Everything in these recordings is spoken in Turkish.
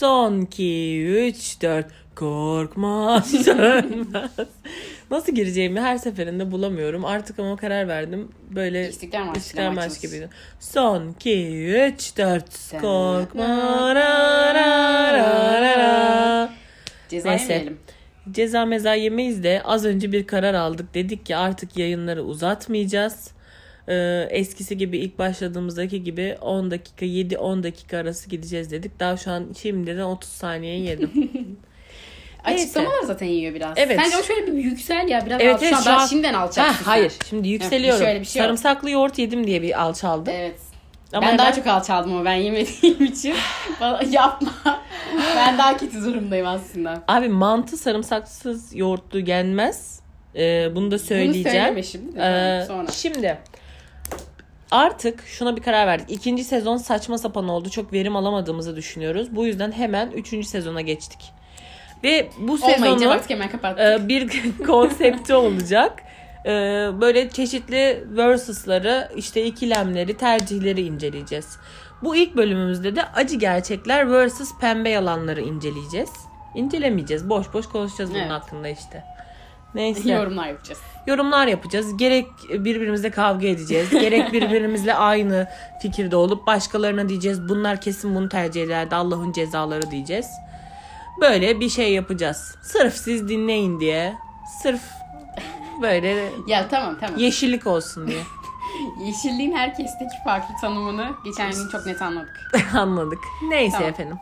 Son 2, 3, 4. Korkma sönmez. Nasıl gireceğimi her seferinde bulamıyorum. Artık ama karar verdim. Böyle İstiklal Marşı İstiklal Marşı gibiydi. Son 2, 3, 4. Korkma. Ra, ra, ra, ra, ra. Ceza Neyse. yemeyelim. Ceza meza yemeyiz de az önce bir karar aldık. Dedik ki artık yayınları uzatmayacağız. Ee, eskisi gibi ilk başladığımızdaki gibi 10 dakika 7-10 dakika arası gideceğiz dedik. Daha şu an şimdiden 30 saniye yedim. Açıklamalar zaten yiyor biraz. Evet. Sence o şöyle bir yüksel ya biraz Evet, evet, Şu an an- şimdiden alçak. ha, hayır şimdi yükseliyorum. şöyle bir şey yok. Sarımsaklı yoğurt yedim diye bir alçaldım. Evet. Ama ben daha hemen- çok alçaldım ama ben yemediğim için. Bana yapma. ben daha kötü durumdayım aslında. Abi mantı sarımsaksız yoğurtlu yenmez. Ee, bunu da söyleyeceğim. Bunu söyleme şimdi de Ee, sonra. Şimdi artık şuna bir karar verdik. İkinci sezon saçma sapan oldu. Çok verim alamadığımızı düşünüyoruz. Bu yüzden hemen üçüncü sezona geçtik. Ve bu sezonun artık hemen kapattık. e, bir konsepti olacak. E, Böyle çeşitli versus'ları, işte ikilemleri, tercihleri inceleyeceğiz. Bu ilk bölümümüzde de acı gerçekler versus pembe yalanları inceleyeceğiz. İncelemeyeceğiz. Boş boş konuşacağız bunun Evet. hakkında işte. Neyse. Yorumlar yapacağız. yorumlar yapacağız. Gerek birbirimizle kavga edeceğiz. gerek birbirimizle aynı fikirde olup başkalarına diyeceğiz. Bunlar kesin bunu tercih ederdi. Allah'ın cezaları diyeceğiz. Böyle bir şey yapacağız. Sırf siz dinleyin diye. Sırf böyle Ya tamam tamam. yeşillik olsun diye. Yeşilliğin herkesteki farklı tanımını geçen gün çok net anladık. Anladık. Neyse Tamam. efendim.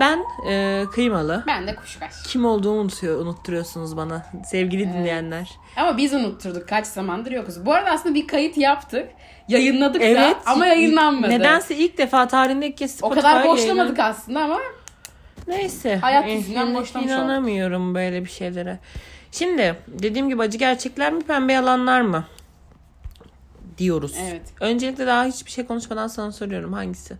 Ben e, kıymalı. Ben de kuşkaş. Kim olduğumu unutuyor, unutturuyorsunuz bana sevgili dinleyenler. Ama biz unutturduk kaç zamandır yokuz. Bu arada aslında bir kayıt yaptık. Yayınladık Evet. da ama yayınlanmadı. Nedense ilk defa tarihinde ilk kez O Spotify kadar yayınlandı. boşlamadık aslında ama Neyse. Hayat Eh, yüzünden boşlamış İnanamıyorum böyle bir şeylere. Şimdi dediğim gibi acı gerçekler mi pembe yalanlar mı? Diyoruz. Evet. Öncelikle daha hiçbir şey konuşmadan sana soruyorum hangisi?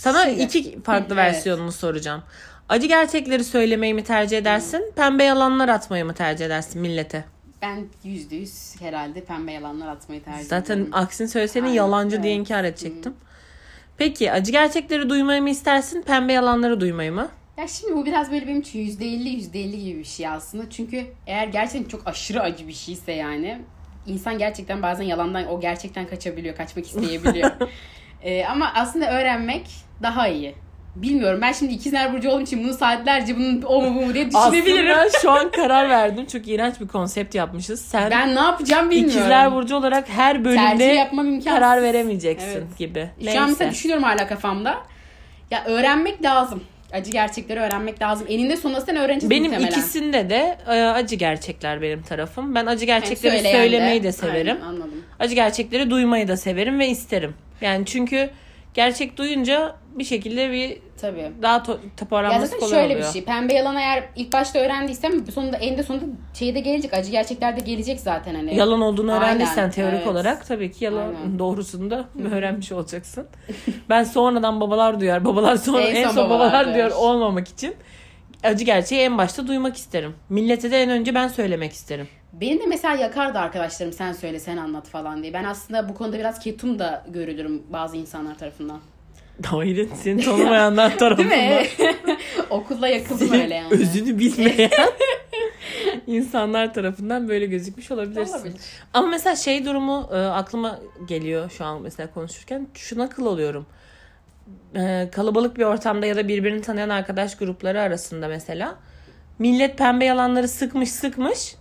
Sana Şimdi. iki farklı evet. versiyonunu soracağım. Acı gerçekleri söylemeyi mi tercih edersin? Pembe yalanlar atmayı mı tercih edersin millete? ben yüzde yüz herhalde pembe yalanlar atmayı tercih Zaten ediyorum. aksini söyleseydin Aynen, yalancı diye evet. inkar edecektim. Peki acı gerçekleri duymayı mı istersin? Pembe yalanları duymayı mı? Ya şimdi bu biraz böyle benim için yüzde elli yüzde elli gibi bir şey aslında. Çünkü eğer gerçekten çok aşırı acı bir şeyse yani insan gerçekten bazen yalandan o gerçekten kaçabiliyor, kaçmak isteyebiliyor. Ee, ama aslında öğrenmek daha iyi. Bilmiyorum ben şimdi ikizler burcu olduğum için bunu saatlerce bunun o mu bu mu diye düşünebilirim. Aslında şu an karar verdim. Çok iğrenç bir konsept yapmışız. Sen Ben ne yapacağım bilmiyorum. ikizler burcu olarak her bölümde yapmam imkansız. karar veremeyeceksin Evet. gibi. Şu an mesela Neyse. düşünüyorum hala kafamda. Ya öğrenmek lazım. Acı gerçekleri öğrenmek lazım. Eninde sonunda sen öğreneceksin Benim muhtemelen. ikisinde de e, acı gerçekler benim tarafım. Ben acı gerçekleri söyleyen söylemeyi de severim. Aynen, anladım. Acı gerçekleri duymayı da severim ve isterim. Yani çünkü gerçek duyunca bir şekilde bir Tabii. daha to- Ya toparlanması kolay şöyle oluyor. bir şey. Pembe yalan eğer ilk başta öğrendiysem sonunda eninde sonunda şeyde gelecek. Acı gerçekler de gelecek zaten hani. Yalan olduğunu Aynen, öğrendiysen teorik evet. olarak tabii ki yalan Aynen. doğrusunu da öğrenmiş olacaksın. ben sonradan babalar duyar, babalar sonra En en, son son babalar babalar duyar olmamak için acı gerçeği en başta duymak isterim. Millete de en önce ben söylemek isterim. Beni de mesela yakardı arkadaşlarım sen söyle sen anlat falan diye. Ben aslında bu konuda biraz ketum da görülürüm bazı insanlar tarafından. Hayır, seni tanımayanlar Değil tarafından. mi? Okulda yakıldım öyle yani. Özünü bilmeyen insanlar tarafından böyle gözükmüş olabilirsin. Olabilir. Ama mesela şey durumu e, aklıma geliyor şu an mesela konuşurken. Şuna kıl oluyorum. E, kalabalık bir ortamda ya da birbirini tanıyan arkadaş grupları arasında mesela. Millet pembe yalanları sıkmış sıkmış.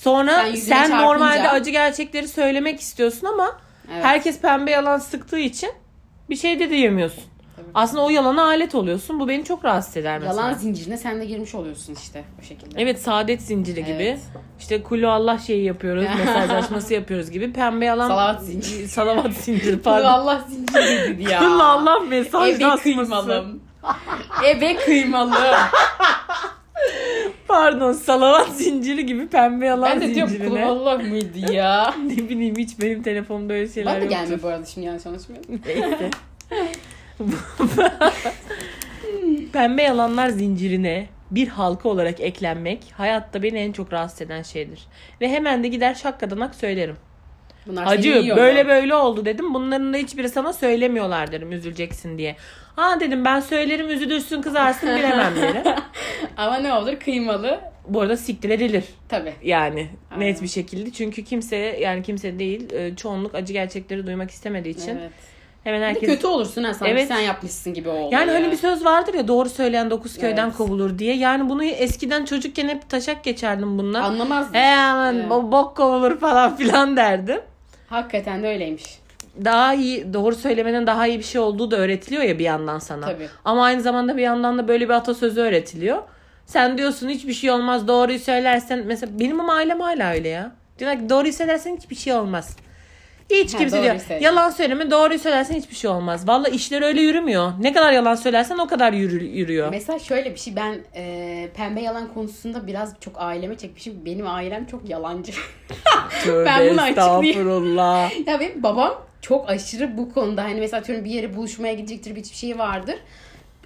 Sonra Sen sen, çarpınca- normalde acı gerçekleri söylemek istiyorsun ama Evet. herkes pembe yalan sıktığı için bir şey de diyemiyorsun. Aslında o yalana alet oluyorsun. Bu beni çok rahatsız eder mesela. Yalan zincirine sen de girmiş oluyorsun işte bu şekilde. Evet saadet zinciri gibi. Evet. İşte kulu Allah şeyi yapıyoruz. mesajlaşması yapıyoruz gibi. Pembe yalan. Salavat zinciri. Salavat zinciri Kulu pardon. Allah zinciri dedi ya. Kulu Allah mesajlaşması. kıymalım. Ebe kıymalım. Pardon salavat zinciri gibi pembe yalan ben de diyorum zincirine. Allah mıydı ya? ne bileyim hiç benim telefonumda öyle şeyler Ben de yoktur. gelmiyor bu arada şimdi yanlış anlaşılmıyorum. Neyse. Pembe yalanlar zincirine bir halka olarak eklenmek hayatta beni en çok rahatsız eden şeydir. Ve hemen de gider şakkadanak söylerim. Bunlar Hacı böyle mu? böyle oldu dedim. Bunların da hiçbiri sana söylemiyorlar dedim üzüleceksin diye. Ha dedim ben söylerim üzülürsün kızarsın bilemem derim. Ama ne olur kıymalı. Bu arada siktir edilir. Tabii. Yani Aynen. net bir şekilde. Çünkü kimse yani kimse değil e, çoğunluk acı gerçekleri duymak istemediği için Evet. hemen herkes kötü olursun ha sanki Evet. sen yapmışsın gibi oldu. Yani ya. hani bir söz vardır ya doğru söyleyen dokuz köyden Evet. kovulur diye. Yani bunu eskiden çocukken hep taşak geçerdim bundan. Anlamazdım. He aman Evet. bo- bok kovulur falan filan derdim. Hakikaten de öyleymiş. Daha iyi doğru söylemenin daha iyi bir şey olduğu da öğretiliyor ya bir yandan sana. Tabii. Ama aynı zamanda bir yandan da böyle bir atasözü öğretiliyor. Sen diyorsun hiçbir şey olmaz doğruyu söylersen mesela benim ama ailem hala öyle ya. Diyorlar ki doğruyu söylersen hiçbir şey olmaz. Hiç Ha, kimse diyor. söyle. Yalan söyleme doğruyu söylersen hiçbir şey olmaz. Valla işler öyle yürümüyor. Ne kadar yalan söylersen o kadar yürü, yürüyor. Mesela şöyle bir şey ben e, pembe yalan konusunda biraz çok aileme çekmişim. Benim ailem çok yalancı. Tövbe Ben bunu estağfurullah. ya benim babam çok aşırı bu konuda hani mesela atıyorum bir yere buluşmaya gidecektir bir şey vardır.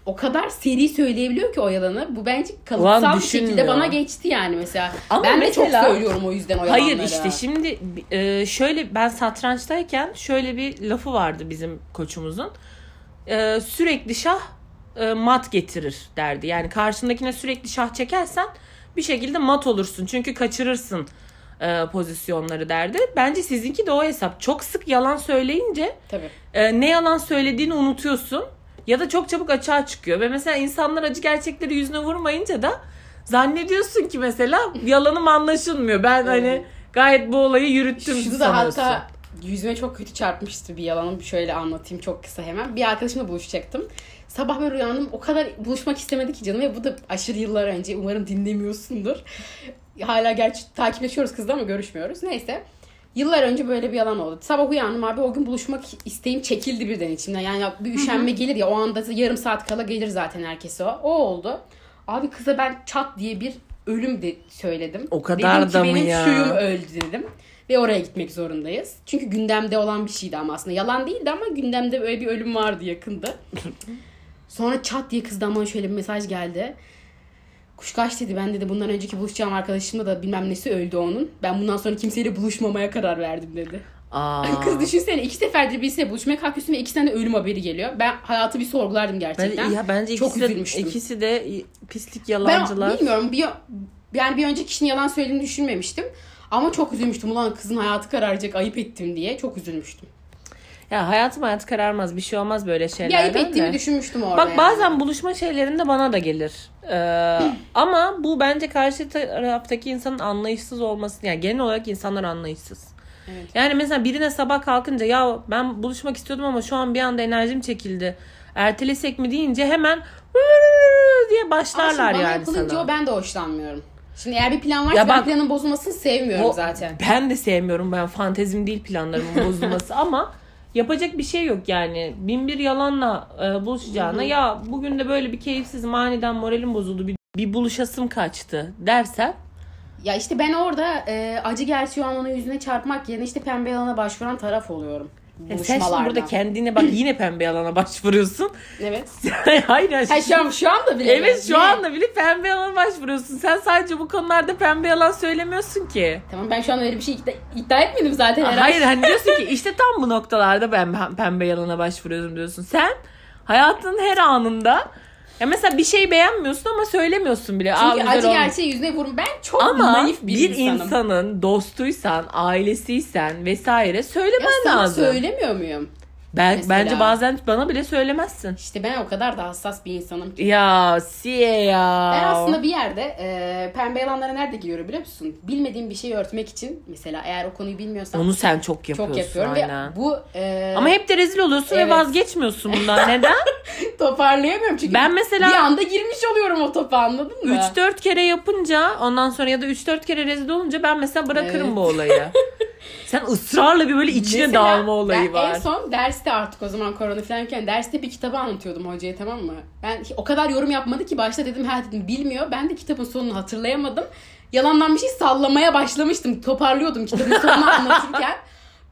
O kadar seri söyleyebiliyor ki o yalanı. Bu bence kalıtsal bir şekilde bana geçti yani mesela. Ama ben de mesela- çok söylüyorum o yüzden o yalanları. Hayır işte şimdi e, şöyle ben satrançtayken şöyle bir lafı vardı bizim koçumuzun. E, sürekli şah e, mat getirir derdi. Yani karşındakine sürekli şah çekersen bir şekilde mat olursun. Çünkü kaçırırsın e, pozisyonları derdi. Bence sizinki de o hesap. Çok sık yalan söyleyince Tabii. e, ne yalan söylediğini unutuyorsun ya da çok çabuk açığa çıkıyor ve mesela insanlar acı gerçekleri yüzüne vurmayınca da zannediyorsun ki mesela yalanım anlaşılmıyor. Ben hani gayet bu olayı yürüttüm Şunu da sanıyorsun. hatta yüzüme çok kötü çarpmıştı bir yalanım. Şöyle anlatayım çok kısa hemen. Bir arkadaşımla buluşacaktım. Sabah böyle uyandım. O kadar buluşmak istemedi ki canım. Ve bu da aşırı yıllar önce. Umarım dinlemiyorsundur. Hala gerçi takipleşiyoruz kızla ama görüşmüyoruz. Neyse. Yıllar önce böyle bir yalan oldu. Sabah uyandım abi o gün buluşmak isteğim çekildi birden içimden. Yani bir üşenme gelir ya o anda yarım saat kala gelir zaten herkese o. O oldu. Abi kıza ben çat diye bir ölüm de söyledim. O kadar dedim da mı benim ya? şuyum öldü dedim. Ve oraya gitmek zorundayız. Çünkü gündemde olan bir şeydi ama aslında. Yalan değildi ama gündemde böyle bir ölüm vardı yakında. Sonra çat diye kızdan bana şöyle bir mesaj geldi. Kuşkaş dedi ben dedi bundan önceki buluşacağım arkadaşımla da bilmem nesi öldü onun. Ben bundan sonra kimseyle buluşmamaya karar verdim dedi. Aa, Kız düşünsene iki seferdir birisiyle buluşmaya kalkıyorsun ve ikisinden de ölüm haberi geliyor. Ben hayatı bir sorgulardım gerçekten. bence, ya bence Çok ikisi de, üzülmüştüm. ikisi de pislik Ben yalancılar. bilmiyorum. Bir, yani bir önceki kişinin yalan söylediğini düşünmemiştim. Ama çok üzülmüştüm. Ulan kızın hayatı kararacak ayıp ettim diye. Çok üzülmüştüm. Ya hayatım hayat kararmaz bir şey olmaz böyle Bir ayıp şeylerden ettiğimi de. düşünmüştüm orada. Bak yani. bazen buluşma şeylerinde bana da gelir. Ee, ama bu bence karşı taraftaki insanın anlayışsız olması. Yani genel olarak insanlar anlayışsız. Evet. Yani mesela birine sabah kalkınca ya ben buluşmak istiyordum ama şu an bir anda enerjim çekildi. Ertelesek mi deyince hemen diye başlarlar şimdi bana yani yapılınca sana. o ben de hoşlanmıyorum. Şimdi eğer bir plan varsa Ya ben bak- planın bozulmasını sevmiyorum O- zaten. Ben de sevmiyorum ben fantezim değil planlarımın bozulması ama yapacak bir şey yok yani. Bin bir yalanla e, buluşacağına ya bugün de böyle bir keyifsizim aniden moralim bozuldu bir, bir buluşasım kaçtı dersen Ya işte ben orada e, acı gerçeği olan onun yüzüne çarpmak yerine işte pembe yalana başvuran taraf oluyorum. E, sen şimdi burada kendine bak yine pembe yalana başvuruyorsun. Evet. Hayır ya, Ha, şu, an, şu anda bile. Evet şu mi? anda bile pembe yalana başvuruyorsun. Sen sadece bu konularda pembe yalan söylemiyorsun ki. Tamam ben şu an öyle bir şey iddia, iddia etmedim zaten. herhalde. Hayır hani diyorsun ki işte tam bu noktalarda ben pembe yalana başvuruyorum diyorsun. Sen hayatın her anında ya mesela bir şey beğenmiyorsun ama söylemiyorsun bile. Çünkü acı olmuş. gerçeği yüzüne vurun. Ben çok ama naif bir, bir insanım. insanın dostuysan, ailesiysen vesaire ya söylemen sana lazım. söylemiyor muyum? Ben mesela. bence bazen bana bile söylemezsin. İşte ben o kadar da hassas bir insanım ki. Ya siye ya. Ben aslında bir yerde e, pembe yalanlara nerede giriyorum biliyor musun? Bilmediğim bir şeyi örtmek için mesela eğer o konuyu bilmiyorsam onu sen çok yapıyorsun. çok yapıyorum aynen. ve bu e, Ama hep de rezil oluyorsun Evet. ve vazgeçmiyorsun bundan. Neden? toparlayamıyorum çünkü Ben mesela- bir anda girmiş oluyorum o topa anladın mı? 3-4 kere yapınca ondan sonra ya da 3-4 kere rezil olunca ben mesela bırakırım Evet. bu olayı. Sen ısrarla bir böyle içine Mesela dalma olayı var. En son derste artık o zaman korona falanken derste bir kitabı anlatıyordum hocaya tamam mı? Ben o kadar yorum yapmadı ki başta dedim ha dedim bilmiyor. Ben de kitabın sonunu hatırlayamadım. Yalandan bir şey sallamaya başlamıştım. Toparlıyordum kitabın sonunu anlatırken.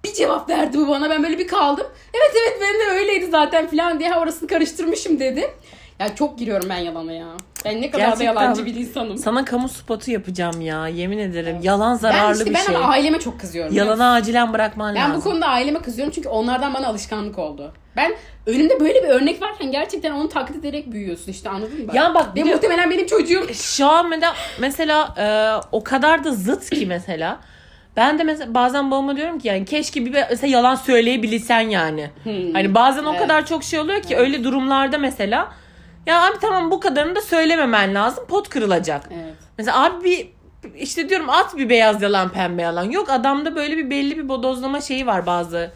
Bir cevap verdi bu bana. Ben böyle bir kaldım. Evet evet benim de öyleydi zaten falan diye. Ha orasını karıştırmışım dedi. Ya çok giriyorum ben yalana ya. Ben ne kadar Gerçekten. da yalancı bir insanım. Sana kamu spotu yapacağım ya yemin ederim. Yalan zararlı ben işte bir ben şey. ama aileme çok kızıyorum. Yalana acilen bırakman Ben bu lazım. konuda aileme kızıyorum çünkü onlardan bana alışkanlık oldu. Ben önümde böyle bir örnek varken gerçekten onu taklit ederek büyüyorsun işte anladın mı? Ya bak Ve biliyor- muhtemelen benim çocuğum. Şu an mesela, mesela e, o kadar da zıt ki mesela. Ben de mesela bazen babama diyorum ki yani keşke bir mesela yalan söyleyebilsen yani. Hani bazen o evet. kadar çok şey oluyor ki öyle durumlarda mesela ya abi tamam bu kadarını da söylememen lazım pot kırılacak. Evet. Mesela abi bir işte diyorum at bir beyaz yalan pembe yalan. Yok adamda böyle bir belli bir bodozlama şeyi var bazı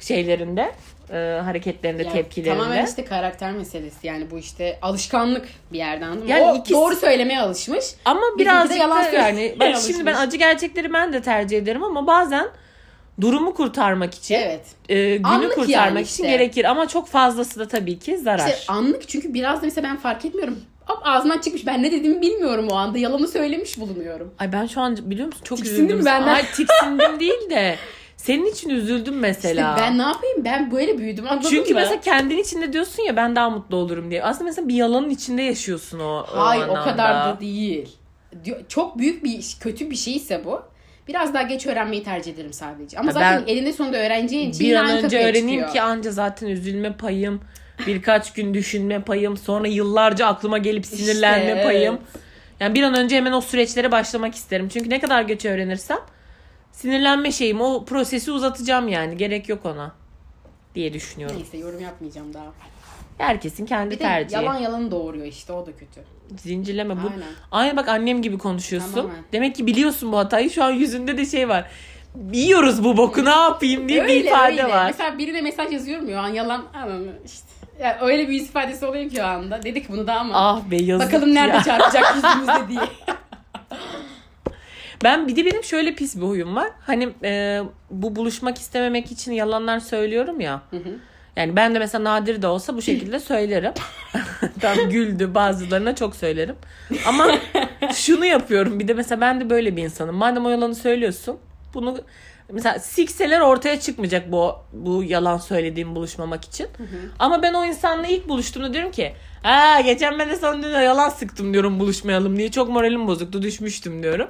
şeylerinde. e, hareketlerinde, Yani tepkilerinde. Tamamen işte karakter meselesi yani bu işte alışkanlık bir yerden? Yani o ikisi- doğru söylemeye alışmış. Ama birazcık yalan da yani bak şimdi ben acı gerçekleri ben de tercih ederim ama bazen durumu kurtarmak için Evet. e, günü Anlık kurtarmak yani için işte. gerekir ama çok fazlası da tabii ki zarar. İşte anlık çünkü biraz da mesela ben fark etmiyorum. Hop ağzından çıkmış ben ne dediğimi bilmiyorum o anda. Yalanı söylemiş bulunuyorum. Ay ben şu an biliyor musun çok Tiksindin üzüldüm. benden? Ay tiksindim değil de senin için üzüldüm mesela. İşte ben ne yapayım ben böyle büyüdüm anladın Çünkü mı? mesela kendin içinde diyorsun ya ben daha mutlu olurum diye. Aslında mesela bir yalanın içinde yaşıyorsun o, o Hayır o anlamda. kadar da değil. Çok büyük bir kötü bir şeyse bu. Biraz daha geç öğrenmeyi tercih ederim sadece. Ama Ya zaten elinde sonunda öğreneceğin için Bir an önce öğreneyim çıkıyor. ki anca zaten üzülme payım, birkaç gün düşünme payım, sonra yıllarca aklıma gelip sinirlenme İşte, payım. evet. Yani bir an önce hemen o süreçlere başlamak isterim. Çünkü ne kadar geç öğrenirsem sinirlenme şeyim o prosesi uzatacağım yani. Gerek yok ona diye düşünüyorum. Neyse yorum yapmayacağım daha. Herkesin kendi Bir de tercihi. yalan yalanı doğuruyor işte o da kötü. Zincirleme bu. Aynen. Aynı bak annem gibi konuşuyorsun. Tamamen. Demek ki biliyorsun bu hatayı. Şu an yüzünde de şey var. Yiyoruz bu boku ne yapayım diye bir ifade var. Mesela birine mesaj yazıyorum ya an yalan işte. Yani öyle bir yüz ifadesi oluyor ki o anda. Dedik bunu da ama. Ah be yazık Bakalım nerede ya. çarpacak yüzümüzde diye. Ben bir de benim şöyle pis bir huyum var. Hani e, bu buluşmak istememek için yalanlar söylüyorum ya. Yani ben de mesela nadir de olsa bu şekilde söylerim. Tam güldü bazılarına çok söylerim. Ama şunu yapıyorum bir de mesela ben de böyle bir insanım. Madem o yalanı söylüyorsun bunu mesela sikseler ortaya çıkmayacak bu bu yalan söylediğim buluşmamak için. Ama ben o insanla ilk buluştuğumda diyorum ki ha geçen ben de sana dün yalan sıktım diyorum buluşmayalım diye. Çok moralim bozuktu düşmüştüm diyorum.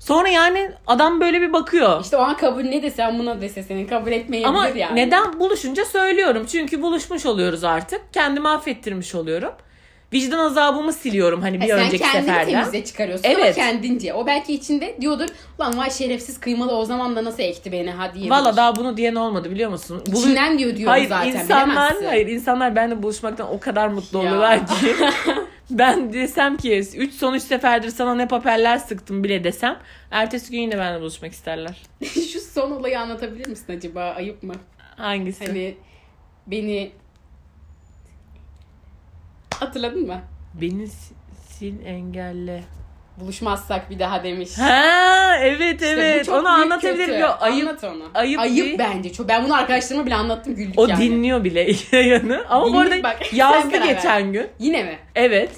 Sonra yani adam böyle bir bakıyor. İşte o an kabul ne desem buna dese senin kabul etmeyebilir Ama yani. neden buluşunca söylüyorum. Çünkü buluşmuş oluyoruz artık. Kendimi affettirmiş oluyorum. Vicdan azabımı siliyorum hani bir Ha, sen önceki kendini seferden. temize çıkarıyorsun ama Evet. kendince. O belki içinde diyordur lan vay şerefsiz kıymalı o zaman da nasıl ekti beni ha diyebilir. Valla daha bunu diyen olmadı biliyor musun? Bulu- İçinden diyor diyorum hayır, zaten insanlar, bilemezsin. hayır insanlar benimle buluşmaktan o kadar mutlu Ya. oluyorlar ki. ben desem ki 3 son 3 seferdir sana ne papeller sıktım bile desem. Ertesi gün yine benimle buluşmak isterler. Şu son olayı anlatabilir misin acaba? Ayıp mı? Hangisi? Hani beni hatırladın mı? Beni si- sil engelle. Buluşmazsak bir daha demiş. Ha evet İşte bu evet çok onu anlatabilirim. Yok, ayıp Anlat onu. ayıp Ayıp, değil. bence. Çok. Ben bunu arkadaşlarıma bile anlattım güldük O yani. dinliyor bile yayını. Ama bu Dinliyor, arada bak, yazdı ver. geçen gün. Yine mi? Evet.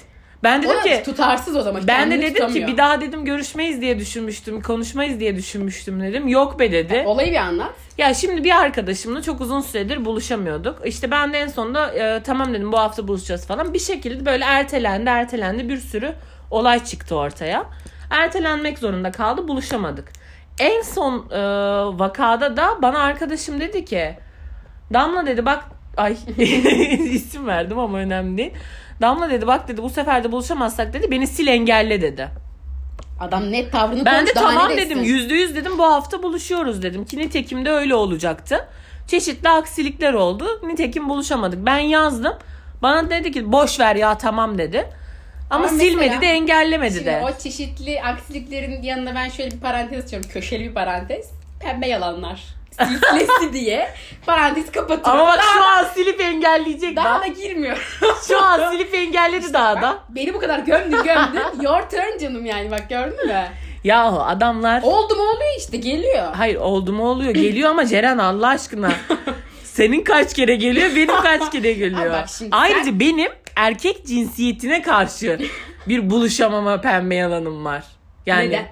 Ben dedim O ki tutarsız o zaman. ben de dedim tutamıyor. ki bir daha dedim görüşmeyiz diye düşünmüştüm. Konuşmayız diye düşünmüştüm dedim. Yok be dedi. Olayı bir anlat. Ya şimdi bir arkadaşımla çok uzun süredir buluşamıyorduk. İşte ben de en sonunda e, tamam dedim bu hafta buluşacağız falan. Bir şekilde böyle ertelendi ertelendi bir sürü olay çıktı ortaya. Ertelenmek zorunda kaldı buluşamadık. En son e, vakada da bana arkadaşım dedi ki Damla dedi bak ay isim verdim ama önemli değil. Damla dedi bak dedi bu sefer de buluşamazsak dedi beni sil engelle dedi. Adam net tavrını Ben de tamam dedim yüzde yüz dedim bu hafta buluşuyoruz dedim ki nitekim de öyle olacaktı. Çeşitli aksilikler oldu nitekim buluşamadık. Ben yazdım bana dedi ki boş ver ya tamam dedi. Ama, Ama silmedi mesela- de engellemedi Şimdi de. o çeşitli aksiliklerin yanında ben şöyle bir parantez açıyorum. Köşeli bir parantez. Pembe yalanlar. Silsilesi diye parantez kapatıyorum. Ama bak daha, şu an silip engelleyecek daha da girmiyor. Şu an silip engelledi daha da. Beni bu kadar gömdün gömdün. Your turn canım yani bak gördün mü? Yahu adamlar Oldu mu oluyor işte geliyor. hayır oldu mu oluyor geliyor ama Ceren Allah aşkına. Senin kaç kere geliyor benim kaç kere geliyor. Bak şimdi Ayrıca sen- benim erkek cinsiyetine karşı bir buluşamama pembe yalanım var. Yani Neden?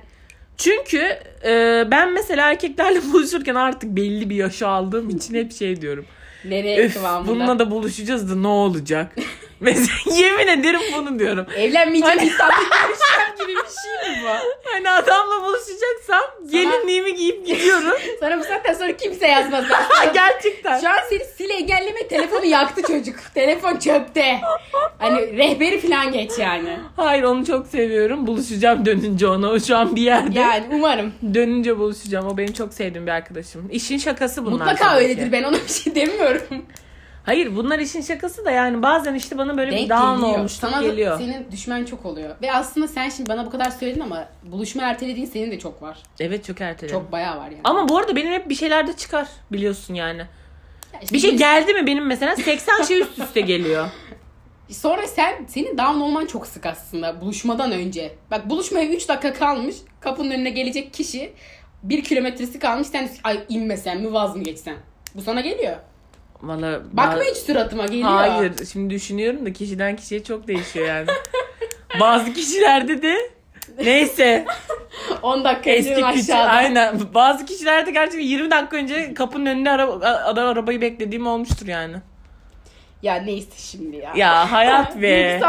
Çünkü e, ben mesela erkeklerle buluşurken artık belli bir yaşı aldığım için hep şey diyorum. Nereye Öf kıvamında? bununla da buluşacağız da ne olacak? Mesela yemin ederim bunu diyorum. Evlenmeyeceğim insanla görüşmem gibi bir şey mi bu? Hani adamla buluşacaksam gelinliğimi giyip gidiyorum. Sana bu saatten sonra kimse yazmaz. Gerçekten. Şu an seni sil engelleme telefonu yaktı çocuk. Telefon çöpte. Hani rehberi falan geç yani. Hayır onu çok seviyorum. Buluşacağım dönünce ona. O şu an bir yerde. Yani umarım. Dönünce buluşacağım. O benim çok sevdiğim bir arkadaşım. İşin şakası bunlar. Mutlaka öyledir ben ona bir şey demiyorum. Hayır bunlar işin şakası da yani bazen işte bana böyle bir Denk down geliyor. olmuş Sana da geliyor. senin düşman çok oluyor. Ve aslında sen şimdi bana bu kadar söyledin ama buluşma ertelediğin senin de çok var. Evet çok erteledim. Çok bayağı var yani. Ama bu arada benim hep bir şeyler de çıkar biliyorsun yani. Ya işte Bir şey geldi mi benim mesela 80 şey üst üste geliyor. Sonra sen senin down olman çok sık aslında buluşmadan önce. Bak buluşmaya 3 dakika kalmış. Kapının önüne gelecek kişi bir kilometresi kalmış. Sen ay inmesen mi vaz mı geçsen? Bu sana geliyor. Valla Bakma hiç suratıma geliyor. Hayır şimdi düşünüyorum da kişiden kişiye çok değişiyor yani. Bazı kişilerde de neyse 10 dakika kişi aşağıda. aynen bazı kişilerde gerçekten 20 dakika önce kapının önünde araba, adam arabayı beklediğim olmuştur yani. Ya neyse şimdi ya. Ya hayat be.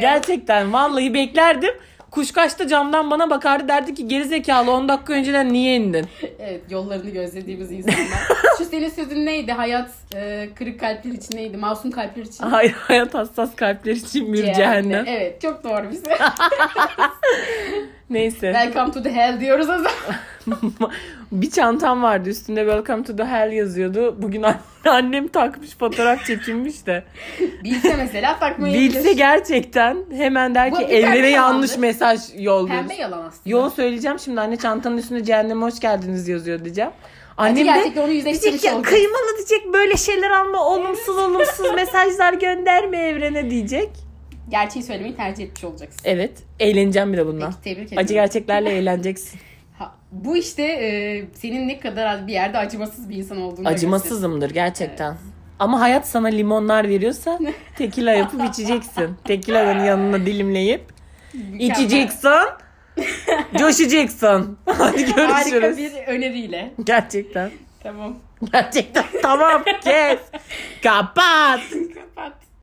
Gerçekten vallahi beklerdim. Kuşkaçta camdan bana bakardı derdi ki geri zekalı 10 dakika önceden niye indin? Evet yollarını gözlediğimiz insanlar. Şu senin sözün neydi? Hayat e, kırık kalpler için neydi? Masum kalpler için. Hayır hayat hassas kalpler için bir cehennem. Evet çok doğru bize. Neyse. Welcome to the hell diyoruz o zaman. bir çantam vardı üstünde Welcome to the Hell yazıyordu. Bugün an- annem takmış fotoğraf çekilmiş de. Bilse mesela takmayı Bilse gerçekten hemen der ki evrene yanlış yalandır. mesaj yolluyoruz. Pembe yalan aslında. Yo söyleyeceğim şimdi anne çantanın üstünde cehenneme hoş geldiniz yazıyor diyeceğim. Annem de gerçekten onu diyecek ki olacak. kıymalı diyecek böyle şeyler alma olumsuz olumsuz mesajlar gönderme evrene diyecek. Gerçeği söylemeyi tercih etmiş olacaksın. Evet eğleneceğim bir de bundan. Peki tebrik ederim. Acı gerçeklerle eğleneceksin. Ha, bu işte e, senin ne kadar az bir yerde acımasız bir insan olduğunu Acımasızımdır gerçekten. Ama hayat sana limonlar veriyorsa tekila yapıp içeceksin. Tekilanın yanına dilimleyip içeceksin. coşacaksın. Hadi Harika görüşürüz. bir öneriyle. Gerçekten. Tamam. Gerçekten. Tamam kes. Kapat.